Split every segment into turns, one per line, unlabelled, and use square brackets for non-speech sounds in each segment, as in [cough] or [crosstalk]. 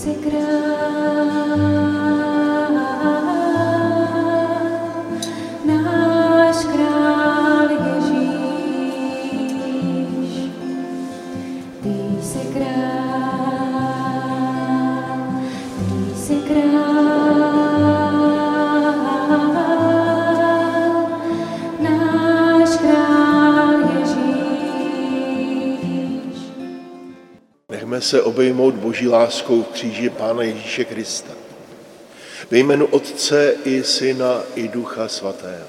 jsi král,
se obejmout boží láskou v kříži Pána Ježíše Krista. Ve jménu Otce i Syna i Ducha Svatého.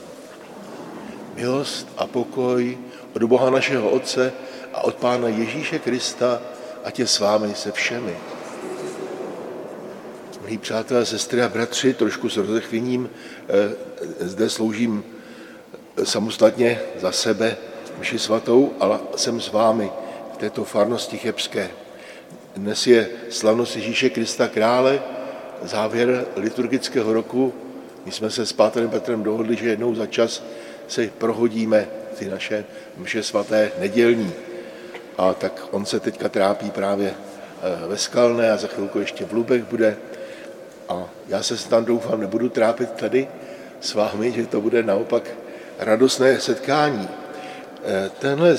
Milost a pokoj od Boha našeho Otce a od Pána Ježíše Krista, ať je s vámi se všemi. Milí přátelé, sestry a bratři, trošku s rozechvěním eh, zde sloužím samostatně za sebe mši svatou, ale jsem s vámi v této farnosti chebské. Dnes je slavnost Ježíše Krista krále, závěr liturgického roku. My jsme se s Pátrem Petrem dohodli, že jednou za čas si prohodíme ty naše mše svaté nedělní. A tak on se teďka trápí právě eh, ve Skalné a za chvilku ještě v Lubech bude. A já se tam doufám nebudu trápit tady s vámi, že to bude naopak radostné setkání. Eh, Tenhle,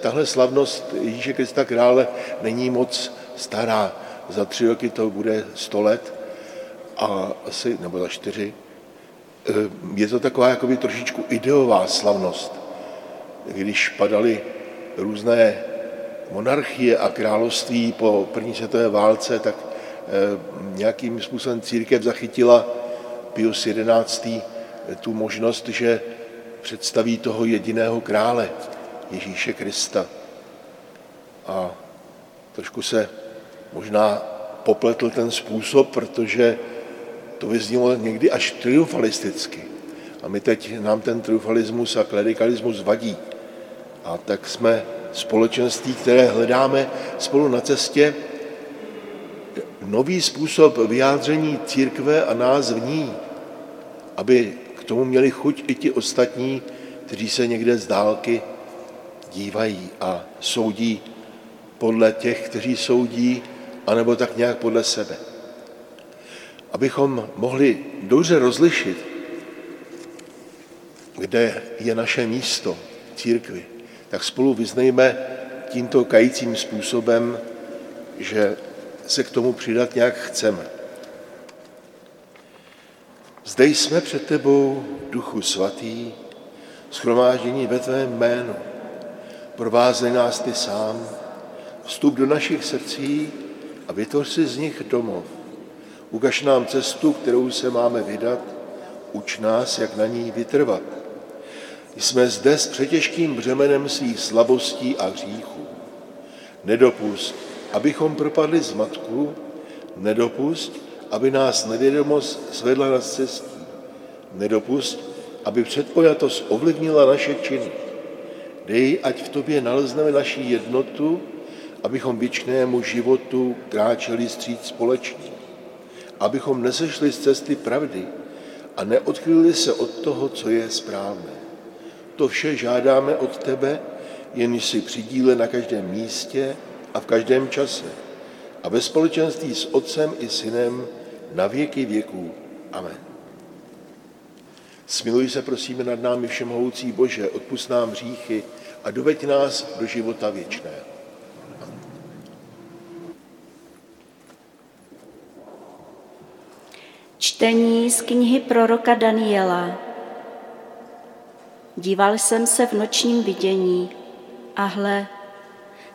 tahle slavnost Ježíše Krista krále není moc stará. Za tři roky to bude sto let, a asi, nebo za čtyři. Eh, Je to taková jakoby trošičku ideová slavnost. Když padaly různé monarchie a království po první světové válce, tak eh, nějakým způsobem církev zachytila Pius XI. tu možnost, že představí toho jediného krále, Ježíše Krista. A trošku se možná popletl ten způsob, protože to vyznělo někdy až triumfalisticky. A my teď, nám ten triumfalismus a klerikalismus vadí. A tak jsme společenství, které hledáme spolu na cestě, nový způsob vyjádření církve a nás v ní, aby k tomu měli chuť i ti ostatní, kteří se někde z dálky dívají a soudí podle těch, kteří soudí, anebo tak nějak podle sebe. Abychom mohli dobře rozlišit, kde je naše místo církvy, tak spolu vyznejme tímto kajícím způsobem, že se k tomu přidat nějak chceme. Zde jsme před tebou, Duchu Svatý, schromáždění ve tvém jménu. Provázej nás ty sám, vstup do našich srdcí a vytvoř si z nich domov. Ukaž nám cestu, kterou se máme vydat, uč nás, jak na ní vytrvat. Jsme zde s přetěžkým břemenem svých slabostí a hříchů. Nedopust, abychom propadli z matku, nedopust, aby nás nevědomost svedla na cestí. Nedopust, aby předpojatost ovlivnila naše činy. Dej, ať v tobě nalezneme naši jednotu, abychom věčnému životu kráčeli stříc společně. Abychom nesešli z cesty pravdy a neodchylili se od toho, co je správné. To vše žádáme od tebe, jen si přidíle na každém místě a v každém čase. A ve společenství s Otcem i Synem na věky věků. Amen. Smiluj se, prosíme, nad námi všemohoucí Bože, odpust nám hříchy a doveď nás do života věčného.
Čtení z knihy proroka Daniela. Díval jsem se v nočním vidění a hle,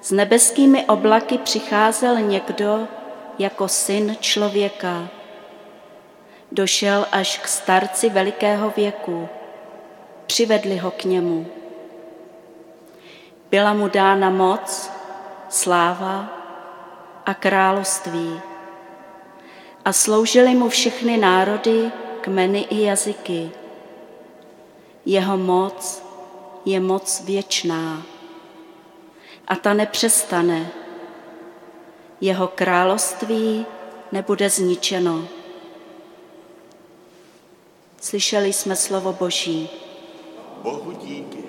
s nebeskými oblaky přicházel někdo jako syn člověka. Došel až k starci velikého věku. Přivedli ho k němu. Byla mu dána moc, sláva a království a sloužily mu všechny národy, kmeny i jazyky. Jeho moc je moc věčná a ta nepřestane. Jeho království nebude zničeno. Slyšeli jsme slovo Boží.
Bohu díky.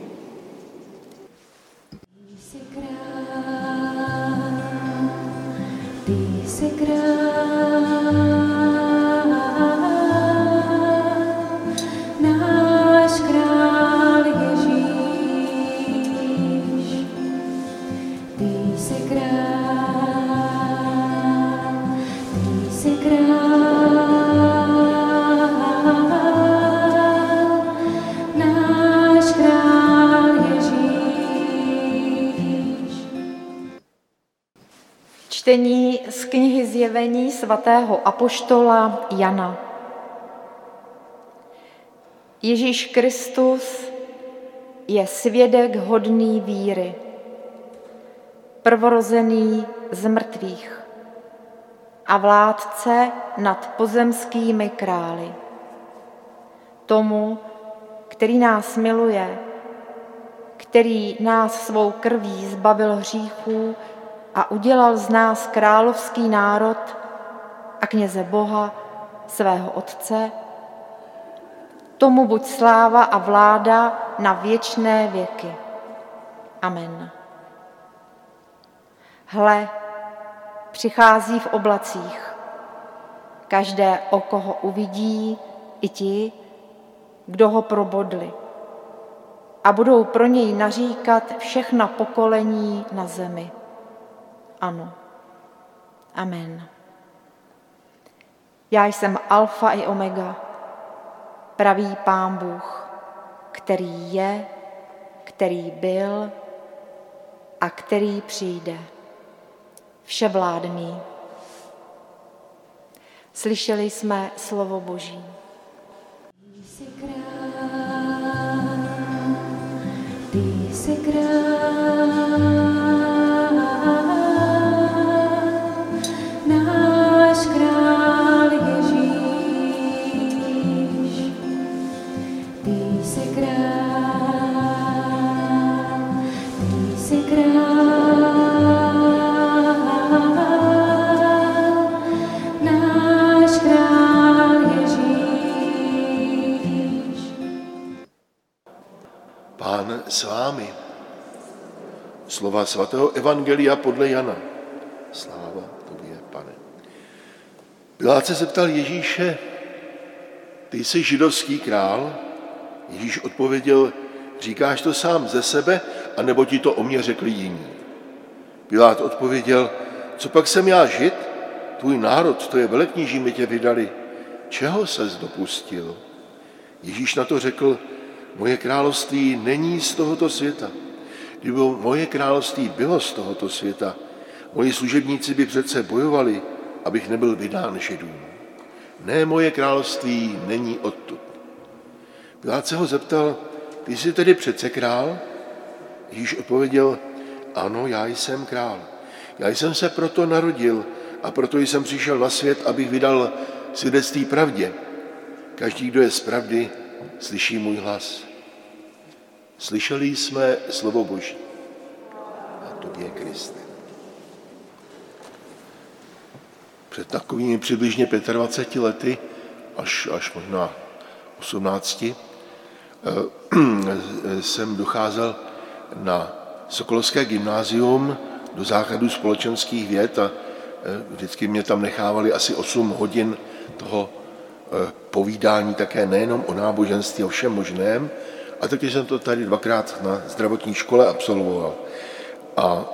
Z knihy Zjevení svatého apoštola Jana. Ježíš Kristus je svědek hodný víry, prvorozený z mrtvých a vládce nad pozemskými krály. Tomu, který nás miluje, který nás svou krví zbavil hříchů a udělal z nás královský národ a kněze Boha, svého Otce, tomu buď sláva a vláda na věčné věky. Amen. Hle, přichází v oblacích. Každé oko ho uvidí, i ti, kdo ho probodli. A budou pro něj naříkat všechna pokolení na zemi. Ano. Amen. Já jsem Alfa i Omega, pravý Pán Bůh, který je, který byl a který přijde. Vševládný. Slyšeli jsme slovo Boží.
Ty jsi král, ty jsi král,
Pán s vámi. Slova svatého Evangelia podle Jana. Sláva tobě, pane. Pilát se zeptal Ježíše, ty jsi židovský král? Ježíš odpověděl, říkáš to sám ze sebe, anebo ti to o mě řekli jiní? Pilát odpověděl, co pak jsem já žid? Tvůj národ, to je velekníží, mi tě vydali. Čeho ses dopustil? Ježíš na to řekl, moje království není z tohoto světa. Kdyby moje království bylo z tohoto světa, moji služebníci by přece bojovali, abych nebyl vydán židům. Ne, moje království není odtud. Pilát se ho zeptal, ty jsi tedy přece král? Ježíš odpověděl, ano, já jsem král. Já jsem se proto narodil a proto jsem přišel na svět, abych vydal svědectví pravdě. Každý, kdo je z pravdy, slyší můj hlas. Slyšeli jsme slovo Boží. A tobě, Kriste. Před takovými přibližně 25 lety, až, až možná 18, eh, [clears throat] jsem docházel na Sokolovské gymnázium do základu společenských věd a eh, vždycky mě tam nechávali asi 8 hodin toho povídání také nejenom o náboženství, o všem možném. A taky jsem to tady dvakrát na zdravotní škole absolvoval. A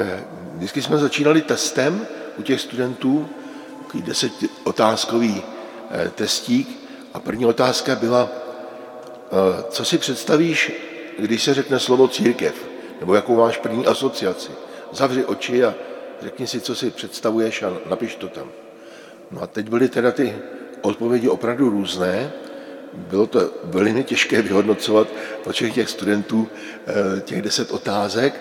eh, vždycky jsme začínali testem u těch studentů, takový desetiotázkový eh, testík. A první otázka byla, eh, co si představíš, když se řekne slovo církev? Nebo jakou máš první asociaci? Zavři oči a řekni si, co si představuješ a napiš to tam. No a teď byly teda ty odpovědi opravdu různé. Bylo to velmi těžké vyhodnocovat pro všech těch studentů eh, těch deset otázek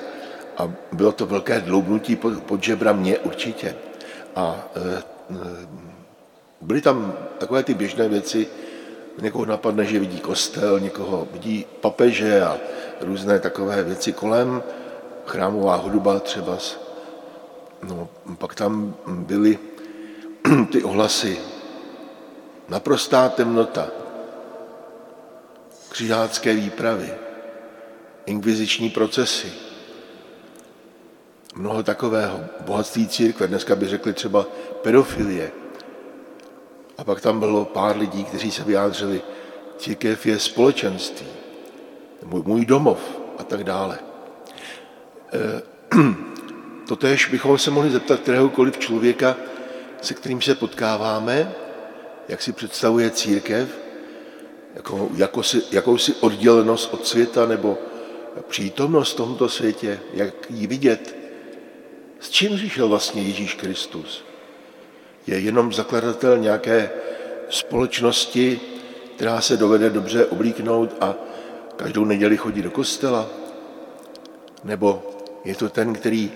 a bylo to velké dloubnutí pod, pod žebra mě určitě. A eh, byly tam takové ty běžné věci, někoho napadne, že vidí kostel, někoho vidí papeže a různé takové věci kolem, chrámová hudba třeba. No, pak tam byly ty ohlasy. Naprostá temnota, křižácké výpravy, inkviziční procesy, mnoho takového. Bohatství církve. Dneska by řekli třeba pedofilie. A pak tam bylo pár lidí, kteří se vyjádřili, církev je společenství, můj, domov. A tak dále. E, [clears throat] totéž bychom se mohli zeptat kteréhokoliv člověka, se kterým se potkáváme, jak si představuje církev, jako, jako si, jakousi oddělenost od světa nebo přítomnost v tomto světě, jak ji vidět. S čím přišel vlastně Ježíš Kristus? Je jenom zakladatel nějaké společnosti, která se dovede dobře oblíknout a každou neděli chodí do kostela? Nebo je to ten, který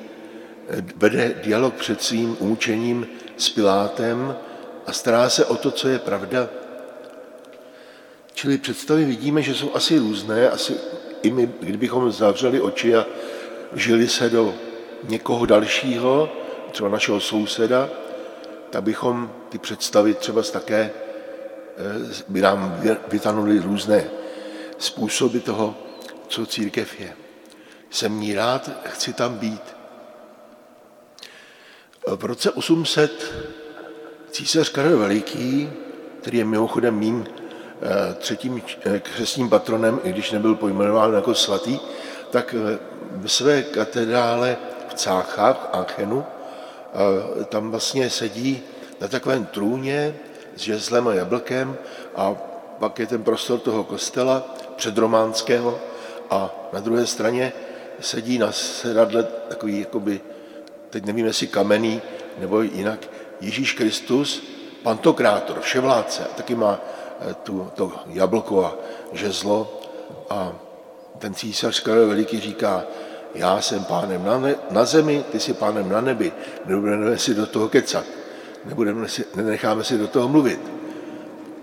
vede dialog před svým umučením s Pilátem a stará se o to, co je pravda? Čili představy vidíme, že jsou asi různé, asi i my, kdybychom zavřeli oči a žili se do někoho dalšího, třeba našeho souseda, tak bychom ty představy třeba také eh, by nám vytanuli různé způsoby toho, co církev je. Jsem ní rád, chci tam být. V roce 800 císař Karel Veliký, který je mimochodem mým eh, třetím eh, křesním patronem, i když nebyl pojmenován jako svatý, tak v své katedrále v Cáchách, Aachenu, tam vlastně sedí na takovém trůně s žezlem a jablkem a pak je ten prostor toho kostela předrománského a na druhé straně sedí na sedadle takový, jakoby, teď nevím, jestli kamenný nebo jinak, Ježíš Kristus, pantokrátor, vševládce, a taky má eh, tu, to jablko a žezlo a ten císař Karel Veliký říká, já jsem pánem na, ne, na zemi, ty jsi pánem na nebi, nebudeme si do toho kecat, nebudeme si, nenecháme si do toho mluvit.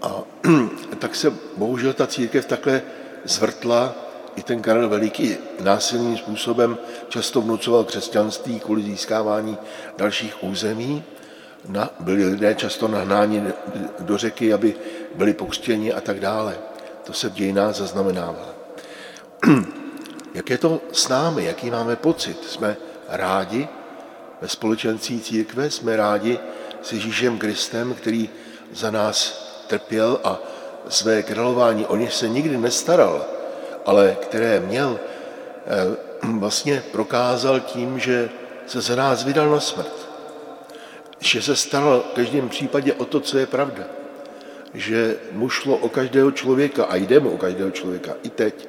A [clears throat] tak se bohužel ta církev takhle zvrtla, i ten Karel Veliký násilným způsobem často vnucoval křesťanství kvůli získávání dalších území. Na, byli lidé často nahnáni do řeky, aby byli pokřtěni a tak dále. To se v dějinách zaznamenává. [clears throat] Jak je to s námi? Jaký máme pocit? Jsme rádi ve společenství církve? Jsme rádi s Ježíšem Kristem, který za nás trpěl a své králování o něž se nikdy nestaral, ale které měl, eh, vlastně prokázal tím, že se za nás vydal na smrt. Že se staral v každém případě o to, co je pravda. Že mu šlo o každého člověka a jde mu o každého člověka i teď.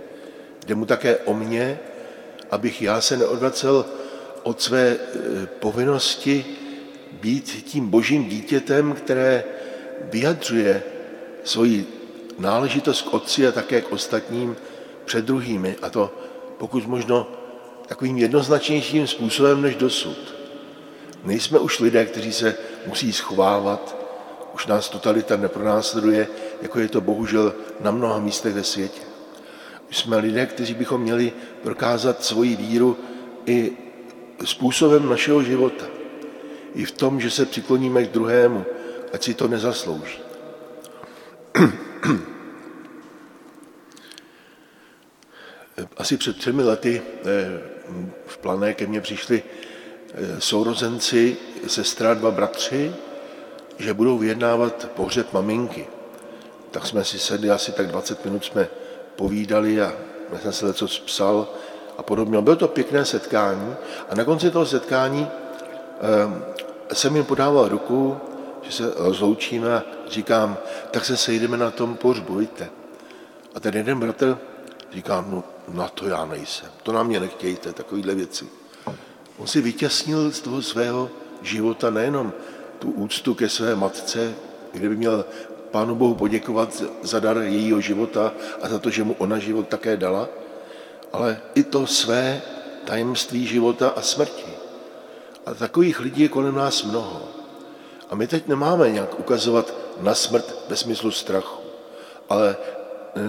Jde mu také o mě, abych já se neodvracel od své e, povinnosti být tím božím dítětem, které vyjadřuje svoji náležitost k otci a také k ostatním před druhými. A to pokud možno takovým jednoznačnějším způsobem než dosud. Nejsme už lidé, kteří se musí schovávat, už nás totalita nepronásleduje, jako je to bohužel na mnoha místech ve světě. Jsme lidé, kteří bychom měli prokázat svoji víru i způsobem našeho života. I v tom, že se přikloníme k druhému, ať si to nezaslouží. Asi před třemi lety eh, v Plané ke mně přišli sourozenci, sestra, dva bratři, že budou vyjednávat pohřeb maminky. Tak jsme si sedli asi tak 20 minut, jsme povídali a já jsem se něco psal a podobně. Bylo to pěkné setkání a na konci toho setkání eh, jsem jim podával ruku, že se rozloučíme a říkám, tak se sejdeme na tom pohřbu, víte. A ten jeden bratr říká, no na to já nejsem, to na mě nechtějte, takovýhle věci. On si vytěsnil z toho svého života nejenom tu úctu ke své matce, kde by měl Pánu Bohu poděkovat za dar jejího života a za to, že mu ona život také dala, ale i to své tajemství života a smrti. A takových lidí je kolem nás mnoho. A my teď nemáme nějak ukazovat na smrt ve smyslu strachu, ale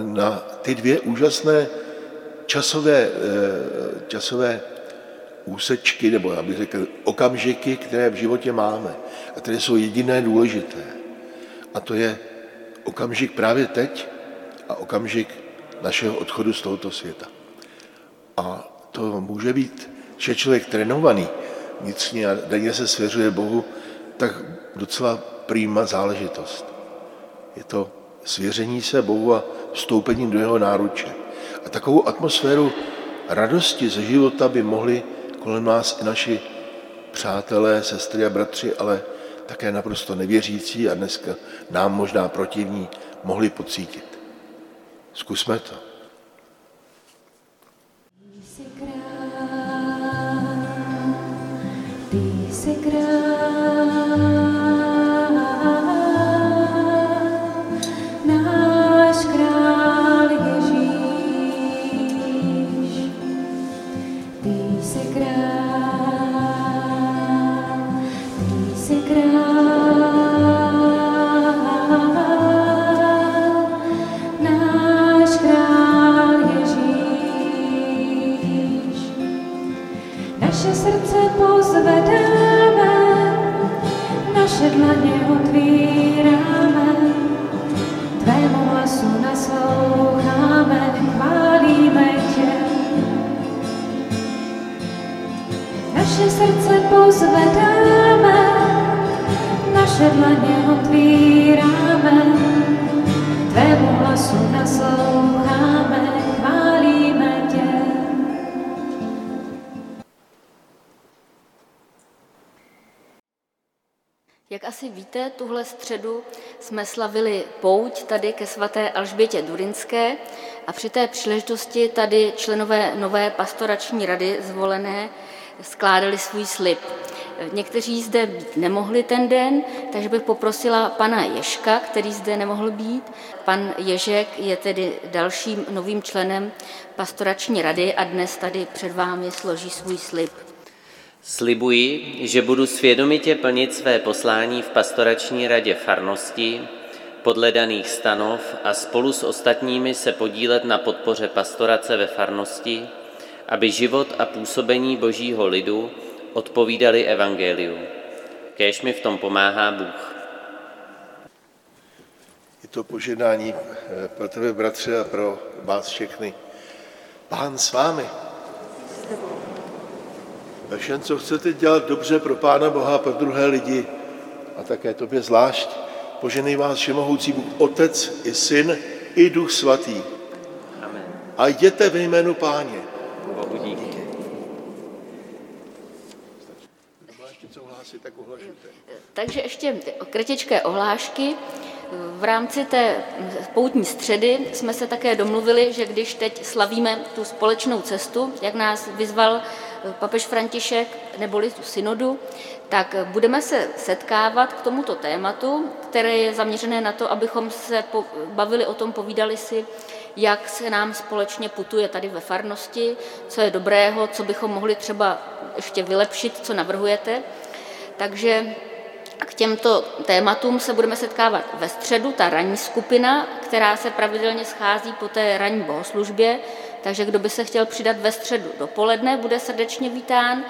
na ty dvě úžasné časové, eh, časové úsečky, nebo já bych řekl okamžiky, které v životě máme a které jsou jediné důležité. A to je okamžik právě teď a okamžik našeho odchodu z tohoto světa. A to může být, že člověk trénovaný vnitřně a denně se svěřuje Bohu, tak docela prýma záležitost. Je to svěření se Bohu a vstoupení do jeho náruče. A takovou atmosféru radosti ze života by mohli kolem nás i naši přátelé, sestry a bratři, ale také naprosto nevěřící a dneska nám možná protivní mohli pocítit. Zkusme to.
Ty král, ty král, naše
víte, tuhle středu jsme slavili pouť tady ke svaté Alžbětě Durinské a při té příležitosti tady členové nové pastorační rady zvolené skládali svůj slib. Někteří zde být nemohli ten den, takže bych poprosila pana Ježka, který zde nemohl být. Pan Ježek je tedy dalším novým členem pastorační rady a dnes tady před vámi složí svůj slib.
Slibuji, že budu svědomitě plnit své poslání v pastorační radě farnosti, podle daných stanov a spolu s ostatními se podílet na podpoře pastorace ve farnosti, aby život a působení božího lidu odpovídali evangeliu. Kéž mi v tom pomáhá Bůh.
Je to požehnání eh, pro tebe, bratře, a pro vás všechny. Pán s vámi. Ve všem, co chcete dělat dobře pro Pána Boha a pro druhé lidi, a také tobě zvlášť, poženej vás všemohoucí Bůh, Otec i Syn i Duch Svatý.
Amen.
A jděte ve jménu Páně.
Bohu díky.
Takže ještě kratičké ohlášky. V rámci té poutní středy jsme se také domluvili, že když teď slavíme tu společnou cestu, jak nás vyzval papež František, neboli tu synodu, tak budeme se setkávat k tomuto tématu, které je zaměřené na to, abychom se bavili o tom, povídali si, jak se nám společně putuje tady ve farnosti, co je dobrého, co bychom mohli třeba ještě vylepšit, co navrhujete. Takže k těmto tématům se budeme setkávat ve středu, ta ranní skupina, která se pravidelně schází po té ranní bohoslužbě, takže kdo by se chtěl přidat ve středu dopoledne, bude srdečně vítán.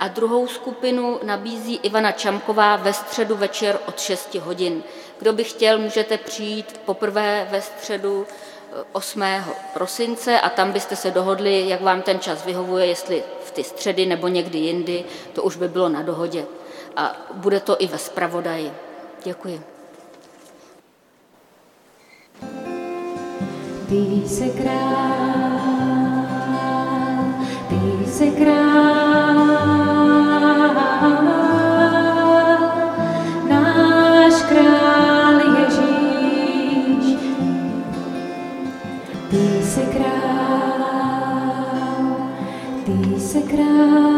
A druhou skupinu nabízí Ivana Čamková ve středu večer od 6 hodin. Kdo by chtěl, můžete přijít poprvé ve středu eh, 8. prosince a tam byste se dohodli, jak vám ten čas vyhovuje, jestli v ty středy nebo někdy jindy, to už by bylo na dohodě. A bude to i ve zpravodaji. Děkuji.
Ty jsi král, ty jsi král, náš král Ježíš. Ty jsi král, ty jsi král,